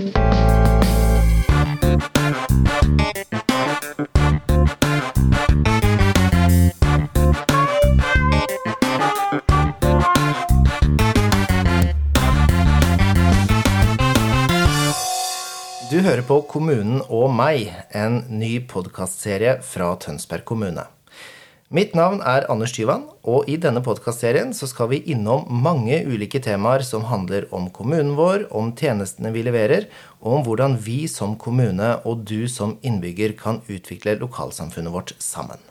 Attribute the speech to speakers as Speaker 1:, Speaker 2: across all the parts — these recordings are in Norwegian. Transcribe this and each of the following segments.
Speaker 1: Du hører på Kommunen og meg, en ny podkastserie fra Tønsberg kommune. Mitt navn er Anders Tyvand, og i denne podkastserien skal vi innom mange ulike temaer som handler om kommunen vår, om tjenestene vi leverer, og om hvordan vi som kommune og du som innbygger kan utvikle lokalsamfunnet vårt sammen.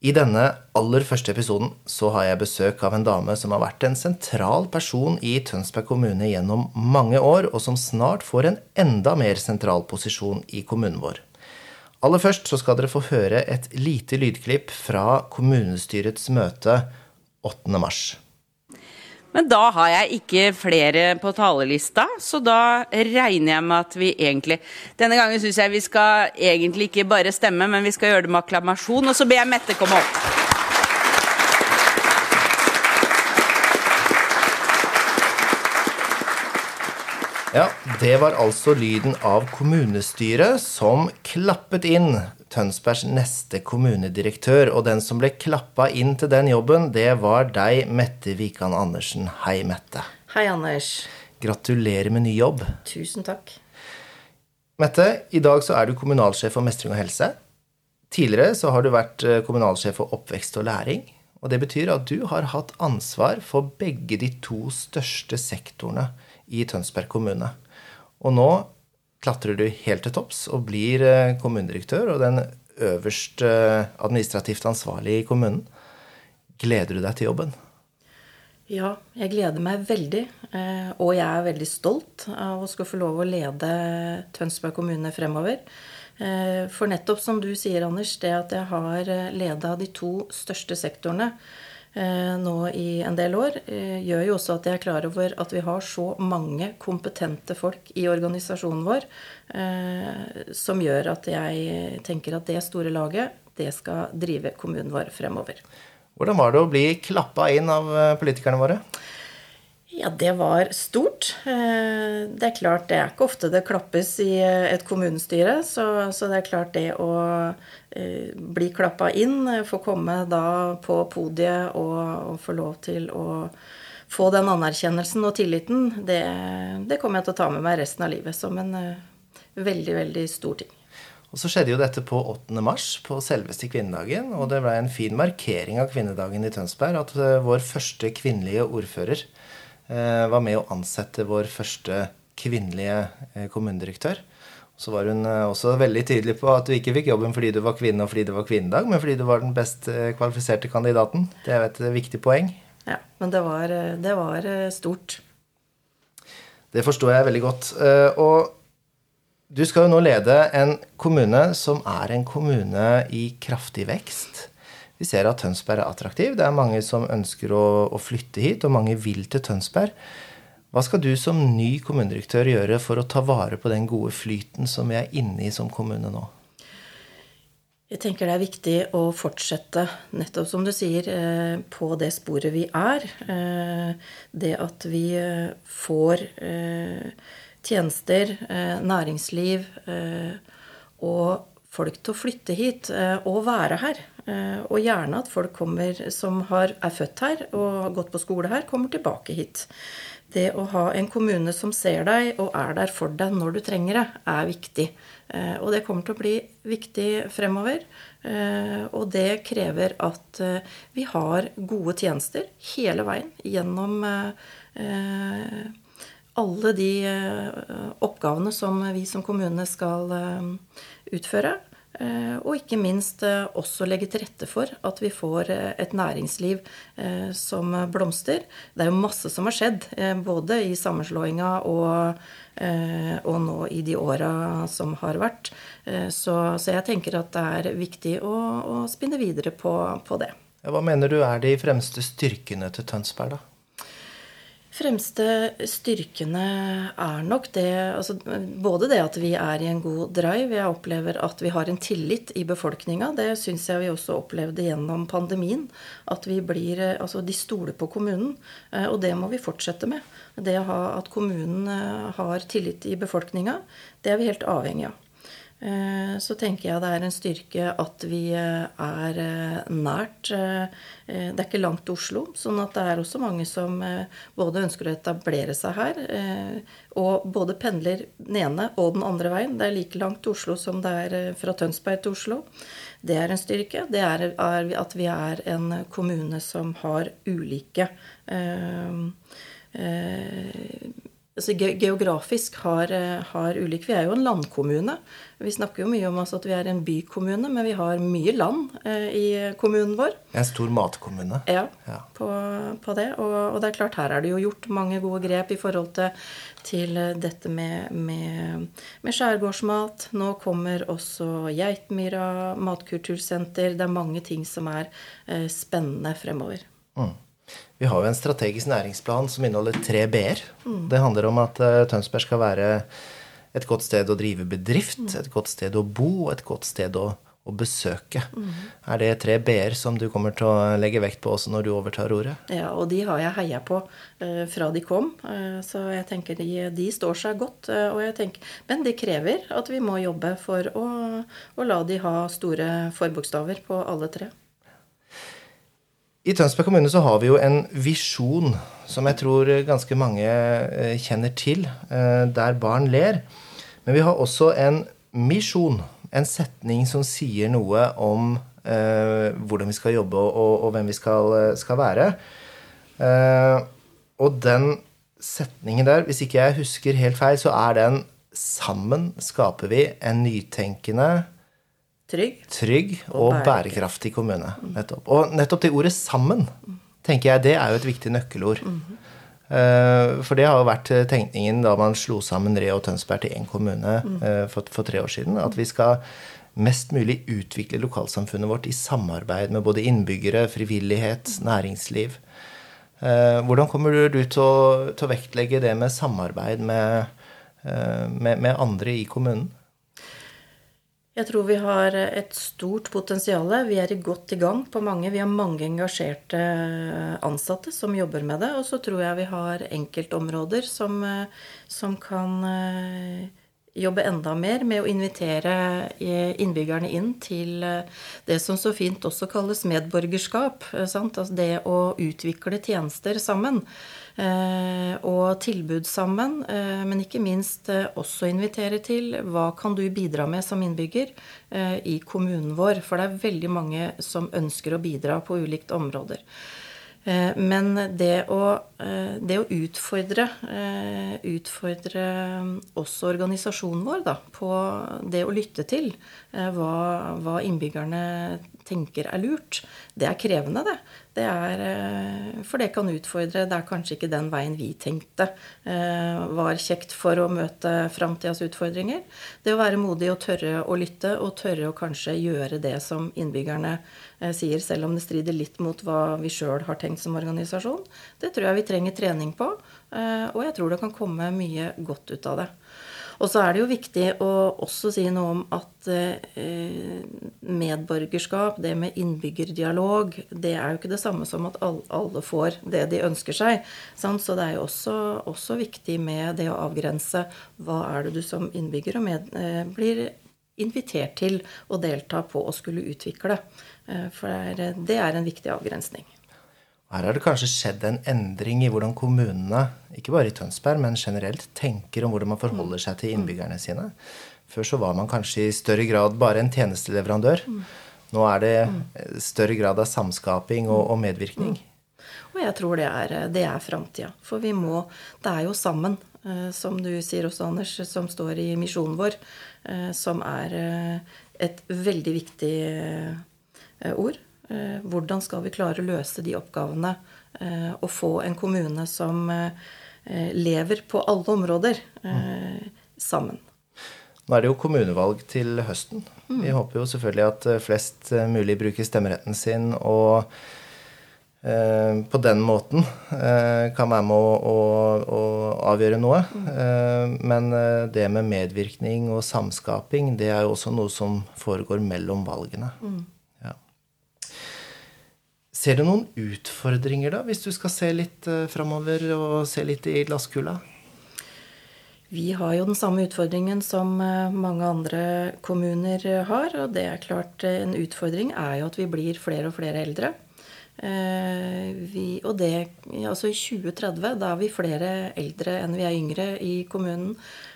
Speaker 1: I denne aller første episoden så har jeg besøk av en dame som har vært en sentral person i Tønsberg kommune gjennom mange år, og som snart får en enda mer sentral posisjon i kommunen vår. Aller først så skal dere få høre et lite lydklipp fra kommunestyrets møte 8. mars.
Speaker 2: Men da har jeg ikke flere på talerlista, så da regner jeg med at vi egentlig Denne gangen syns jeg vi skal egentlig ikke bare stemme, men vi skal gjøre det med akklamasjon. Og så ber jeg Mette komme opp.
Speaker 1: Ja, det var altså lyden av kommunestyret som klappet inn Tønsbergs neste kommunedirektør. Og den som ble klappa inn til den jobben, det var deg, Mette Wikan Andersen. Hei, Mette.
Speaker 3: Hei, Anders.
Speaker 1: Gratulerer med ny jobb.
Speaker 3: Tusen takk.
Speaker 1: Mette, i dag så er du kommunalsjef for mestring og helse. Tidligere så har du vært eh, kommunalsjef for oppvekst og læring. Og det betyr at du har hatt ansvar for begge de to største sektorene i Tønsberg kommune. Og nå klatrer du helt til topps og blir eh, kommunedirektør og den øverst eh, administrativt ansvarlige i kommunen. Gleder du deg til jobben?
Speaker 3: Ja, jeg gleder meg veldig. Eh, og jeg er veldig stolt av å skulle få lov å lede Tønsberg kommune fremover. For nettopp som du sier, Anders, det at jeg har leda de to største sektorene nå i en del år, eh, gjør jo også at jeg er klar over at vi har så mange kompetente folk i organisasjonen vår, eh, som gjør at jeg tenker at det store laget, det skal drive kommunen vår fremover.
Speaker 1: Hvordan var det å bli klappa inn av politikerne våre?
Speaker 3: Ja, det var stort. Eh, det er klart, det er ikke ofte det klappes i eh, et kommunestyre. Så, så det er klart, det å eh, bli klappa inn, få komme da på podiet og, og, få lov til å få den anerkjennelsen og tilliten, det, det, kommer jeg til å ta med meg resten av livet som en veldig, veldig stor ting.
Speaker 1: Og så skjedde jo dette på 8. mars, på selveste kvinnedagen. Og det ble en fin markering av kvinnedagen i Tønsberg at vår første kvinnelige ordfører var med å ansette vår første kvinnelige eh, kommunedirektør. Så var hun eh, også veldig tydelig på at du ikke fikk jobben fordi du var kvinne og fordi det var kvinnedag, men fordi du var den best kvalifiserte kandidaten. Det er et viktig poeng.
Speaker 3: Ja, men det var, det var stort.
Speaker 1: Det forstår jeg veldig godt. Og du skal jo nå lede en kommune som er en kommune i kraftig vekst. Vi ser at Tønsberg er attraktiv. Det er mange som ønsker å, å flytte hit, og mange vil til Tønsberg. Hva skal du som ny kommunedirektør gjøre for å ta vare på den gode flyten som vi er inne i som kommune nå?
Speaker 3: Jeg tenker det er viktig å fortsette, nettopp som du sier, eh, på det sporet vi er. Eh, det at vi eh, får tjenester, næringsliv og folk til å flytte hit og være her. Eh, og gjerne at folk kommer som har, er født her og har gått på skole her, kommer tilbake hit. Det å ha en kommune som ser deg og er der for deg når du trenger det, er viktig. Eh, og det kommer til å bli viktig fremover. Eh, og det krever at vi har gode tjenester hele veien gjennom alle de oppgavene som vi som kommune skal utføre. Eh, og ikke minst eh, også legge til rette for at vi får eh, et næringsliv som blomster. Det er jo masse som har skjedd, både i sammenslåinga og, og nå i de åra som har vært. Så, så, jeg tenker at det er viktig å, å spinne videre på, på det.
Speaker 1: Hva mener du er de fremste styrkene til Tønsberg, da?
Speaker 3: Fremste styrkene er nok det altså Både det at vi er i en god drive. Jeg opplever at vi har en tillit i befolkninga. Det syns jeg vi også opplevde gjennom pandemien. At vi blir Altså, de stoler på kommunen. Eh, og det må vi fortsette med. Det at kommunen eh, har tillit i befolkninga, det er vi helt avhengig av. Eh, så tenker jeg det er en styrke at vi eh, er eh, nært. Det er ikke langt til Oslo, sånn at det er også mange som både ønsker å etablere seg her, og både pendler den ene og den andre veien. Det er like langt til Oslo som det er fra Tønsberg til Oslo. Det er en styrke. Det er at vi er en kommune som har ulike altså geografisk har, eh, har ulik Vi er jo en landkommune. Vi snakker jo mye om at vi er en bykommune, men vi har mye land eh, i kommunen vår.
Speaker 1: En stor matkommune.
Speaker 3: Ja, ja. På, på, det. Og, og, det er klart, her er det jo gjort mange gode grep i forhold til, til dette med, med, med, skjærgårdsmat. Nå kommer også Geitmyra matkultursenter. Det er mange ting som er eh, spennende fremover. Mm.
Speaker 1: Vi har jo en strategisk næringsplan som inneholder tre b-er. Mm. Det handler om at uh, Tønsberg skal være et godt sted å drive bedrift, mm. et godt sted å bo og et godt sted å, å besøke. Mm. Er det tre b-er som du kommer til å legge vekt på også når du overtar ordet?
Speaker 3: Ja, og de har jeg heia på uh, fra de kom. Uh, så jeg tenker de, de står seg godt. Tenker, men det krever at vi må jobbe for å, å la de ha store forbokstaver på alle tre.
Speaker 1: I Tønsberg kommune så har vi jo en visjon som jeg tror ganske mange eh, kjenner til, eh, der barn ler. Men vi har også en misjon, en setning som sier noe om eh, hvordan vi skal jobbe og, og, hvem vi skal, skal være. Eh, og den setningen der, hvis ikke jeg husker helt feil, så er den 'Sammen skaper vi en nytenkende'
Speaker 3: Trygg.
Speaker 1: Trygg og, og bærekraftig kommune. Nettopp. Og nettopp det ordet 'sammen' tenker jeg, det er jo et viktig nøkkelord. Mm -hmm. For det har jo vært tenkningen da man slo sammen Re og Tønsberg til én kommune mm. for, for, tre år siden. At vi skal mest mulig utvikle lokalsamfunnet vårt i samarbeid med både innbyggere, frivillighet, næringsliv. Hvordan kommer du til å, til å vektlegge det med samarbeid med, med, med andre i kommunen?
Speaker 3: Jeg tror vi har et stort potensial. Vi er godt i gang på mange. Vi har mange engasjerte ansatte som jobber med det. Og så tror jeg vi har enkeltområder som, som kan eh, jobbe enda mer med å invitere eh, innbyggerne inn til eh, det som så fint også kalles medborgerskap. Altså det å utvikle tjenester sammen. Eh, og tilbud sammen. Eh, men ikke minst eh, også invitere til hva kan du bidra med som innbygger i kommunen vår. For det er veldig mange som ønsker å bidra på ulikt områder. Men det å, det å utfordre, utfordre også organisasjonen vår da, på det å lytte til hva, hva innbyggerne tenker er lurt, det er krevende, det. det er, eh, for det kan utfordre. Det er kanskje ikke den veien vi tenkte eh, var kjekt for å møte framtidas utfordringer. Det å være modig og tørre å lytte, og tørre å kanskje gjøre det som innbyggerne eh, sier, selv om det strider litt mot hva vi sjøl har tenkt som organisasjon, det tror jeg vi trenger trening på. Og jeg tror det kan komme mye godt ut av det. Og så er det jo viktig å også si noe om at eh, medborgerskap, det med innbyggerdialog, det er jo ikke det samme som at alle får det de ønsker seg. Så det er jo også, også, viktig med det å avgrense hva er det du som innbygger og med, eh, blir invitert til å delta på å skulle utvikle. Eh, for det er en viktig avgrensning.
Speaker 1: Her har det kanskje skjedd en endring i hvordan kommunene, ikke bare i Tønsberg, men generelt, tenker om hvordan man forholder seg til innbyggerne sine. Før så var man kanskje i større grad bare en tjenesteleverandør. Nå er det større grad av samskaping og, og medvirkning.
Speaker 3: Og jeg tror det er, det er framtida. For vi må Det er jo sammen, eh, som du sier også, Anders, som står i misjonen vår, eh, som er eh, et veldig viktig ord. Eh, hvordan skal vi klare å løse de oppgavene eh, og få en kommune som eh, lever på alle områder sammen?
Speaker 1: Nå er det jo kommunevalg til høsten. Vi håper jo selvfølgelig at flest mulig bruker stemmeretten sin og eh, på den måten eh, kan være med å, å, å avgjøre noe. Eh, men det med medvirkning og samskaping, det er jo også noe som foregår mellom valgene. Ja. Ser du noen utfordringer, da, hvis du skal se litt uh, framover og se litt i glasskula?
Speaker 3: Vi har jo den samme utfordringen som eh, mange andre kommuner eh, har. Og det er klart en utfordring er jo at vi blir flere og flere eldre. Vi, og det, altså I 2030 da er vi flere eldre enn vi er yngre i kommunen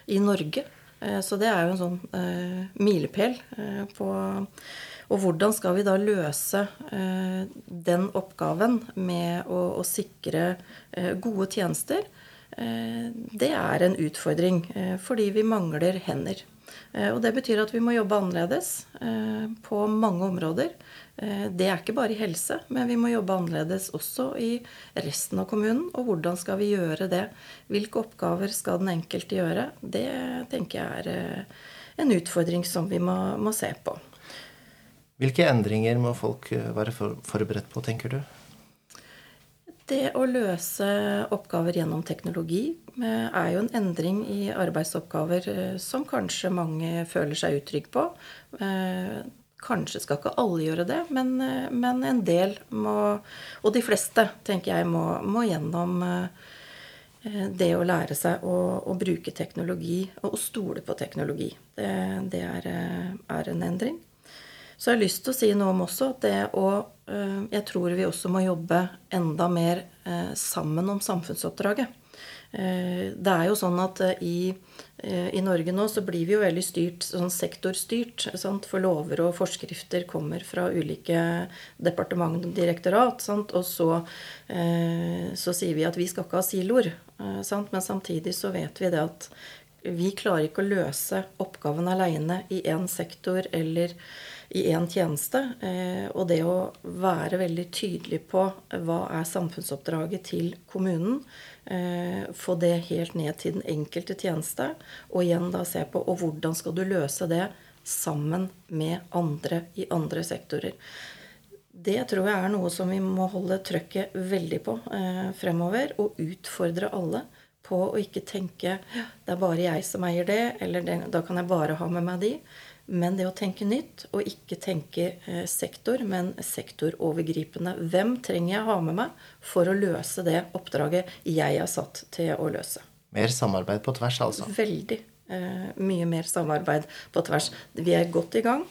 Speaker 3: i Norge. Så det er jo en sånn milepæl på og hvordan skal vi da løse eh, den oppgaven med å, å sikre eh, gode tjenester? Eh, det er en utfordring fordi vi mangler hender. Og det betyr at vi må jobbe annerledes på mange områder. Det er ikke bare i helse, men vi må jobbe annerledes også i resten av kommunen. Og hvordan skal vi gjøre det? Hvilke oppgaver skal den enkelte gjøre? Det tenker jeg er en utfordring som vi må, må se på.
Speaker 1: Hvilke endringer må folk eh, være forberedt på, tenker du?
Speaker 3: Det å løse oppgaver gjennom teknologi eh, er jo en endring i arbeidsoppgaver eh, som kanskje mange føler seg utrygge på. Kanskje skal ikke alle gjøre det, men, men, en del må Og de fleste, tenker jeg, må, må gjennom det å lære seg å, å, bruke teknologi og stole på teknologi. Det, det er, er en endring. Så jeg har lyst til å si noe om også at det å eh, Jeg tror vi også må jobbe enda mer eh, sammen om samfunnsoppdraget. Eh, det er jo sånn at i, i Norge nå så blir vi jo veldig styrt, sånn sektorstyrt. Sant? For lover og forskrifter kommer fra ulike departement og direktorat. Sant? Og så, så, sier vi at vi skal ikke ha siloer. Sant? Men samtidig så vet vi det at vi klarer ikke å løse oppgaven aleine i én sektor eller i én tjeneste. Eh, og det å være veldig tydelig på hva er samfunnsoppdraget til kommunen. Eh, få det helt ned til den enkelte tjeneste. Og igjen da se på og hvordan skal du løse det sammen med andre i andre sektorer. Det tror jeg er noe som vi må holde trøkket veldig på eh, fremover. Og utfordre alle på å ikke tenke det er bare jeg som eier det, eller det, da kan jeg bare ha med meg de. Men det å tenke nytt, og ikke tenke eh, sektor, men sektorovergripende. Hvem trenger jeg ha med meg for å løse det oppdraget jeg er satt til å løse?
Speaker 1: Mer samarbeid på tvers, altså?
Speaker 3: Veldig. Eh, mye mer samarbeid på tvers. Vi er godt i gang.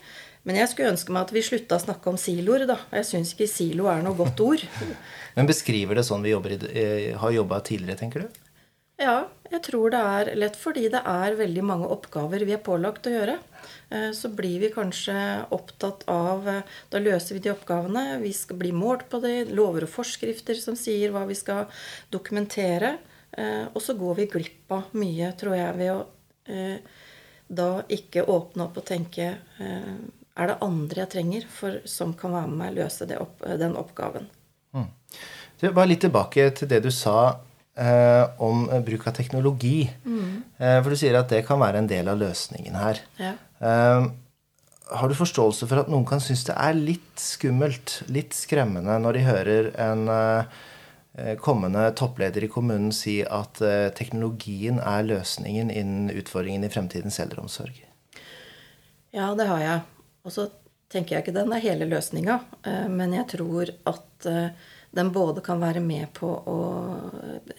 Speaker 3: Men jeg skulle ønske meg at vi slutta å snakke om siloer, da. Jeg syns ikke silo er noe godt ord.
Speaker 1: men beskriver det sånn vi i, eh, har jobba tidligere, tenker du?
Speaker 3: Ja, jeg tror det er lett fordi det er veldig mange oppgaver vi er pålagt å gjøre. Eh, så blir vi kanskje opptatt av eh, Da løser vi de oppgavene. Vi skal bli målt på det. Lover og forskrifter som sier hva vi skal dokumentere. Eh, og så går vi glipp av mye, tror jeg, ved å da ikke åpne opp og tenke Er det andre jeg trenger for, som kan være med meg løse opp, den oppgaven? Mm.
Speaker 1: Bare litt tilbake til det du sa eh, om bruk av teknologi. Mm. Eh, for du sier at det kan være en del av løsningen her. Ja. Eh, har du forståelse for at noen kan synes det er litt skummelt, litt skremmende, når de hører en eh, kommende toppleder i kommunen si at eh, teknologien er løsningen innen utfordringen i fremtidens eldreomsorg?
Speaker 3: Ja, det har jeg. Og så tenker jeg ikke den er hele løsninga, eh, men jeg tror at den både kan være med på å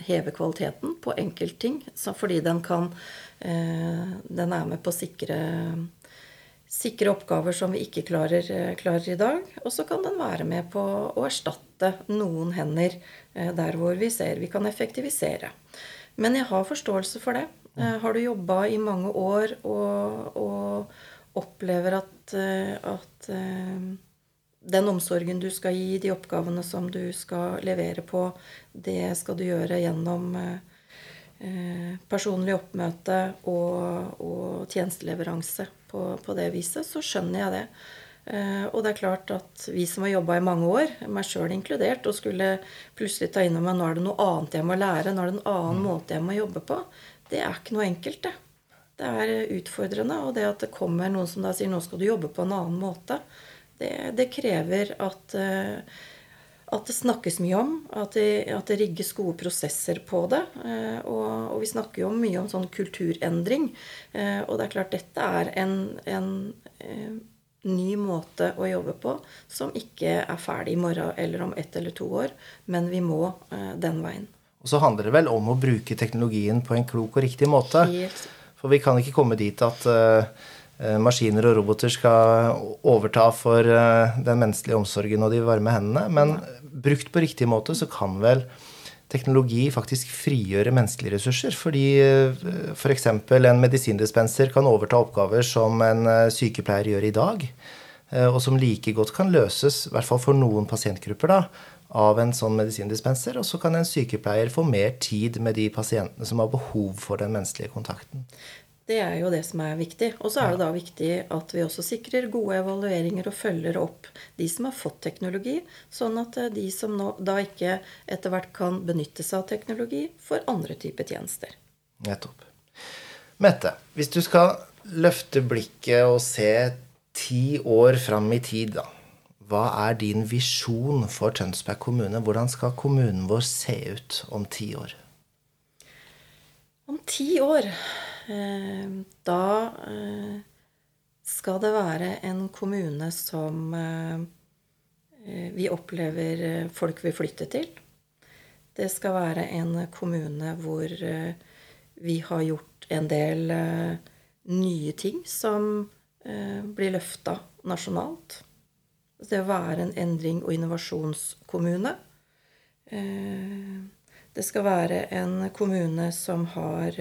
Speaker 3: heve kvaliteten på enkeltting, fordi den kan eh, Den er med på å sikre, sikre oppgaver som vi ikke klarer, klarer i dag. Og så kan den være med på å erstatte noen hender eh, der hvor vi ser vi kan effektivisere. Men jeg har forståelse for det. Eh, har du jobba i mange år og, og opplever at, at den omsorgen du skal gi, de oppgavene som du skal levere på, det skal du gjøre gjennom eh, personlig oppmøte og, og tjenesteleveranse på, på, det viset, så skjønner jeg det. Eh, og det er klart at vi som har jobba i mange år, meg sjøl inkludert, og skulle plutselig ta inn over meg nå er det noe annet jeg må lære, nå er det en annen mm. måte jeg må jobbe på, det er ikke noe enkelt, det. Det er utfordrende. Og det at det kommer noen som da sier nå skal du jobbe på en annen måte, det, det krever at, eh, at det snakkes mye om. At det, at det rigges gode prosesser på det. Eh, og, og, vi snakker jo mye om sånn kulturendring. Eh, og det er klart dette er en, en, en ny måte å jobbe på som ikke er ferdig i morgen eller om ett eller to år. Men vi må den veien.
Speaker 1: Og så handler det vel om å bruke teknologien på en klok og riktig måte.
Speaker 3: Helt.
Speaker 1: For vi kan ikke komme dit at uh, maskiner og roboter skal overta for uh, den menneskelige omsorgen og de varme hendene. Men brukt på riktig måte så kan vel teknologi faktisk frigjøre menneskelige ressurser. Fordi f.eks. Eh, for en medisindispenser kan overta oppgaver som en eh, sykepleier gjør i dag. Eh, og som like godt kan løses, i hvert fall for noen pasientgrupper, da, av en sånn medisindispenser. Og så kan en sykepleier få mer tid med de pasientene som har behov for den menneskelige kontakten.
Speaker 3: Det er jo det som er viktig. Og så er det da viktig at vi også sikrer gode evalueringer og følger opp de som har fått teknologi, sånn at eh, de som nå da ikke etter hvert kan benytte seg av teknologi, får andre typer tjenester.
Speaker 1: Nettopp. Mette, hvis du skal løfte blikket og se ti år fram i tid, da. Hva er din visjon for Tønsberg kommune? Hvordan skal kommunen vår se ut om ti år?
Speaker 3: Om ti år da eh, skal det være en kommune som eh, vi opplever folk vil flytte til. Det skal være en kommune hvor vi har gjort en del nye ting som blir løfta nasjonalt. Det å være en endring- og innovasjonskommune. Det skal være en kommune som har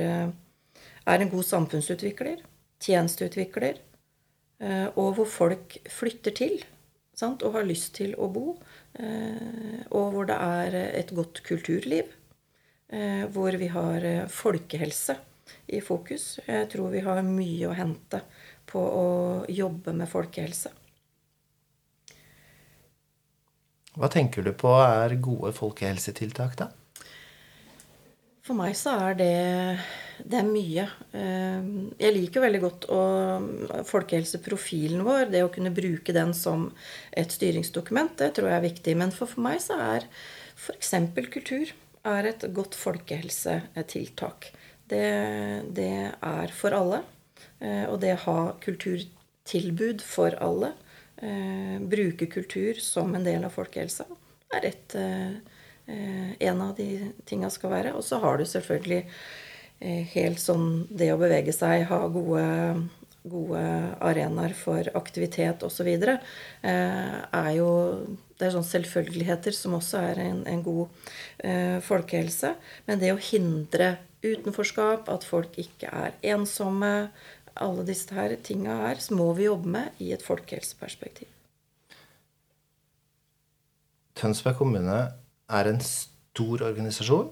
Speaker 3: er en god samfunnsutvikler, tjenesteutvikler, eh, og hvor folk flytter til sant? og har lyst til å bo. Eh, og hvor det er et godt kulturliv. Eh, hvor vi har folkehelse i fokus. Jeg tror vi har mye å hente på å jobbe med folkehelse.
Speaker 1: Hva tenker du på er gode folkehelsetiltak, da?
Speaker 3: For meg så er det det er mye. Eh, jeg liker veldig godt å, folkehelseprofilen vår. Det å kunne bruke den som et styringsdokument, det tror jeg er viktig. Men for, for meg så er f.eks. kultur er et godt folkehelsetiltak. Det, det er for alle. Eh, og det å ha kulturtilbud for alle, eh, bruke kultur som en del av folkehelsa, er et en av de tinga skal være. Og så har du selvfølgelig Eh, helt sånn det å bevege seg, ha gode, gode arenaer for aktivitet osv., eh, er jo det er sånn selvfølgeligheter som også er en, en god eh, folkehelse. Men det å hindre utenforskap, at folk ikke er ensomme, alle disse her tinga her, så må vi jobbe med i et folkehelseperspektiv.
Speaker 1: Tønsberg kommune er en stor organisasjon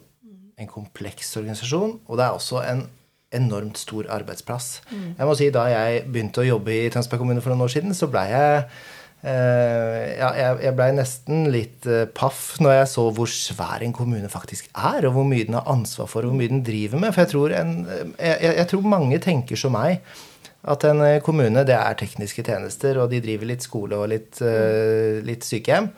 Speaker 1: en kompleks organisasjon, og det er også en enormt stor arbeidsplass. Mm. Jeg må si Da jeg begynte å jobbe i Tønsberg kommune for noen år siden, så blei jeg eh, ja, jeg, blei nesten litt eh, paff når jeg så hvor svær en kommune faktisk er, og hvor mye den har ansvar for, og hvor mye den driver med. For jeg tror, en, jeg, jeg tror mange tenker som meg. At en kommune det er tekniske tjenester, og de driver litt skole og litt, uh, litt sykehjem.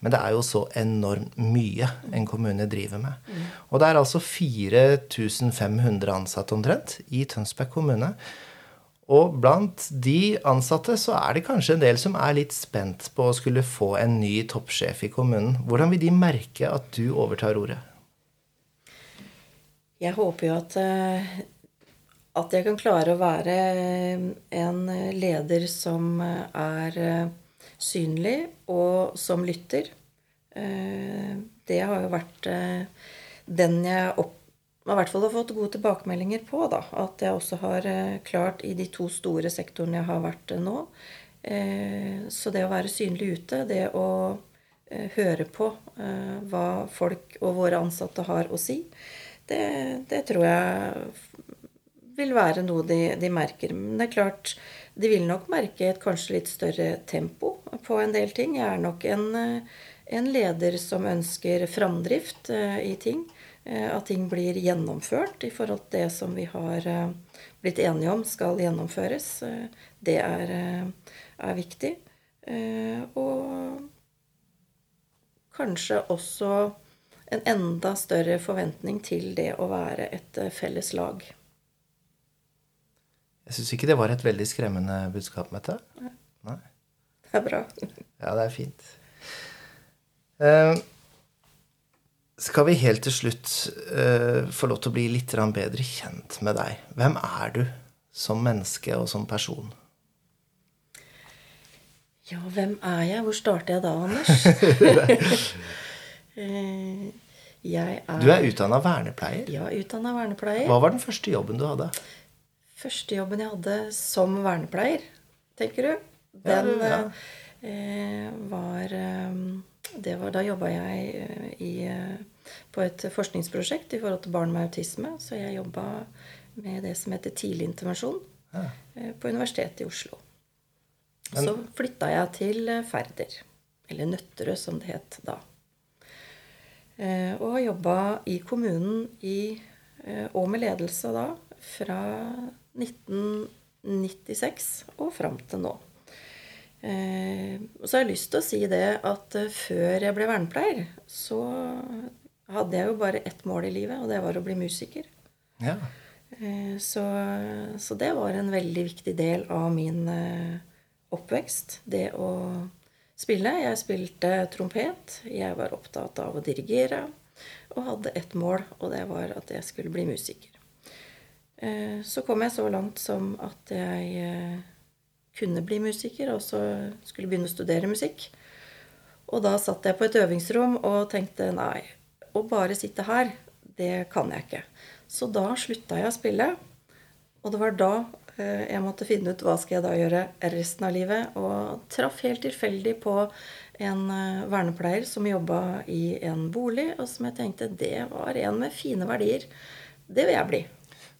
Speaker 1: Men det er jo så enormt mye en kommune driver med. Mm. Og det er altså 4500 ansatte omtrent i Tønsberg kommune. Og blant de ansatte så er det kanskje en del som er litt spent på å skulle få en ny toppsjef i kommunen. Hvordan vil de merke at du overtar ordet?
Speaker 3: Jeg håper jo at, eh, at jeg kan klare å være en leder som er synlig, og som lytter. Eh, det har jo vært eh, den jeg opp, i hvert fall har fått gode tilbakemeldinger på. Da. At jeg også har eh, klart i de to store sektorene jeg har vært nå. Så det å være synlig ute, det å høre på hva folk og våre ansatte har å si, det, det tror jeg vil være noe de, de merker. Men det er klart, de vil nok merke et kanskje litt større tempo på en del ting. Jeg er nok en, en leder som ønsker framdrift eh, i ting. Eh, at ting blir gjennomført i forhold til det som vi har eh, blitt enige om skal gjennomføres. Det er, er viktig. Og kanskje også en enda større forventning til det å være et eh, felles lag.
Speaker 1: Jeg syns ikke det var et veldig skremmende budskap, Mette. Nei.
Speaker 3: Det er bra.
Speaker 1: Ja, det er fint. Uh, skal vi helt til slutt uh, få lov til å bli litt bedre kjent med deg? Hvem er du som menneske og som person?
Speaker 3: Ja, hvem er jeg? Hvor starter jeg da, Anders? Eh, jeg er
Speaker 1: Du er utdanna vernepleier.
Speaker 3: Ja, utdanna vernepleier.
Speaker 1: Hva var den første jobben du hadde?
Speaker 3: Første jobben jeg hadde som vernepleier, tenker du? Den
Speaker 1: ja.
Speaker 3: eh, var eh, Det var Da jobba jeg eh, i, på et forskningsprosjekt i forhold til barn med autisme. Så jeg jobba med det som heter tidlig intervensjon eh, på Universitetet i Oslo. Så flytta jeg til Færder. Eller Nøtterøy, som det het da. Eh, og jobba i kommunen i, og med ledelse da fra 1996 og fram til nå. Så jeg så har lyst til å si det at eh, før jeg ble vernepleier, så hadde jeg jo bare ett mål i livet, og det var å bli musiker.
Speaker 1: Ja.
Speaker 3: Eh, Så, så det var en veldig viktig del av min eh, oppvekst. Det å spille. Jeg spilte trompet. Jeg var opptatt av å dirigere. Og hadde ett mål, og det var at jeg skulle bli musiker. Eh, Så kom jeg så langt som at jeg eh, kunne bli musiker, og så skulle begynne å studere musikk. Og da satt jeg på et øvingsrom og tenkte nei, å bare sitte her, det kan jeg ikke. Så da slutta jeg å spille. Og det var da eh, jeg måtte finne ut hva skal jeg da gjøre resten av livet. Og traff helt tilfeldig på en vernepleier som jobba i en bolig, og som jeg tenkte det var en med fine verdier. Det vil jeg bli.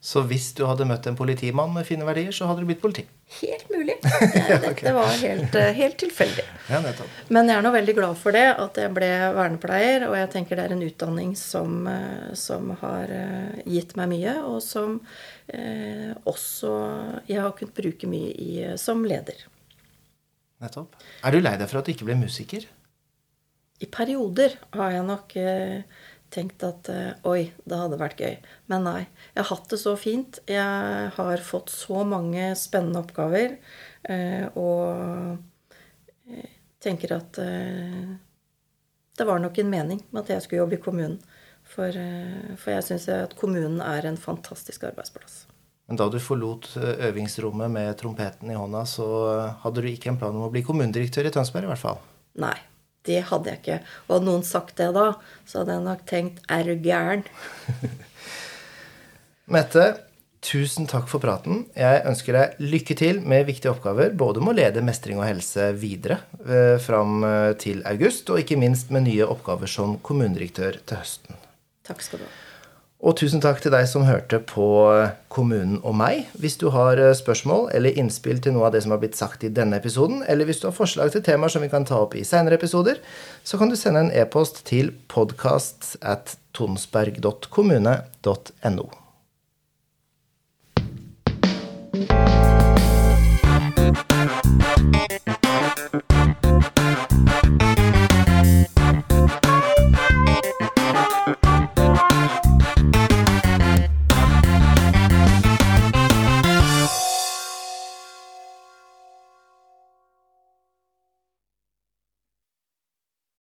Speaker 1: Så hvis du hadde møtt en politimann med fine verdier, så hadde du blitt politi?
Speaker 3: Helt mulig. Det, dette var helt, eh, helt tilfeldig.
Speaker 1: Ja.
Speaker 3: Men jeg er nå veldig glad for det, at jeg ble vernepleier. Og jeg tenker det er en utdanning som, eh, som har eh, gitt meg mye, og som eh, også jeg har kunnet bruke mye i, som leder.
Speaker 1: nettopp. Er du lei deg for at du ikke ble musiker?
Speaker 3: I perioder har jeg nok eh, tenkt at eh, oi, det hadde vært gøy. Men nei. Jeg har hatt det så fint. Jeg har fått så mange spennende oppgaver. Eh, og eh, tenker at det var nok en mening med at jeg skulle jobbe i kommunen. For, for jeg syns at kommunen er en fantastisk arbeidsplass.
Speaker 1: Men da du forlot øvingsrommet med trompeten i hånda, så hadde du ikke en plan om å bli kommunedirektør i Tønsberg, i hvert fall?
Speaker 3: Nei, det hadde jeg ikke. Og hadde noen sagt det da, så hadde jeg nok tenkt er du gæren?
Speaker 1: Mette, tusen takk for praten. Jeg ønsker deg lykke til med viktige oppgaver, både med å lede mestring og helse videre eh, fram eh, til august, og ikke minst med nye oppgaver som kommunedirektør til høsten.
Speaker 3: Takk skal du ha.
Speaker 1: Og tusen takk til deg som hørte på Kommunen og meg. Hvis du har eh, spørsmål eller innspill til noe av det som har blitt sagt i denne episoden, eller hvis du har forslag til temaer som vi kan ta opp i senere episoder, så kan du sende en e-post til podkast at tonsberg.kommune.no.